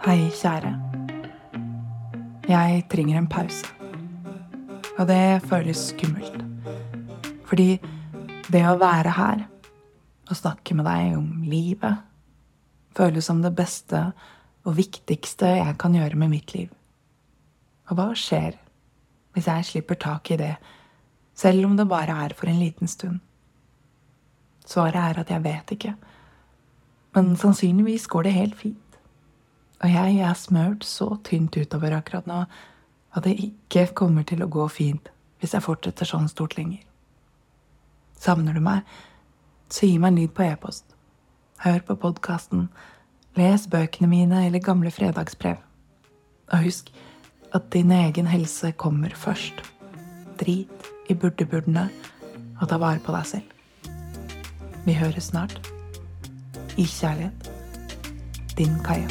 Hei, kjære. Jeg trenger en pause. Og det føles skummelt. Fordi det å være her og snakke med deg om livet føles som det beste og viktigste jeg kan gjøre med mitt liv. Og hva skjer hvis jeg slipper tak i det, selv om det bare er for en liten stund? Svaret er at jeg vet ikke. Men sannsynligvis går det helt fint. Og jeg er smørt så tynt utover akkurat nå at det ikke kommer til å gå fint hvis jeg fortsetter sånn stort lenger. Savner du meg, så gi meg en lyd på e-post. Hør på podkasten, les bøkene mine eller gamle fredagsbrev. Og husk at din egen helse kommer først. Drit i burde-burdene og ta vare på deg selv. Vi høres snart. I kjærlighet. Din Kaja.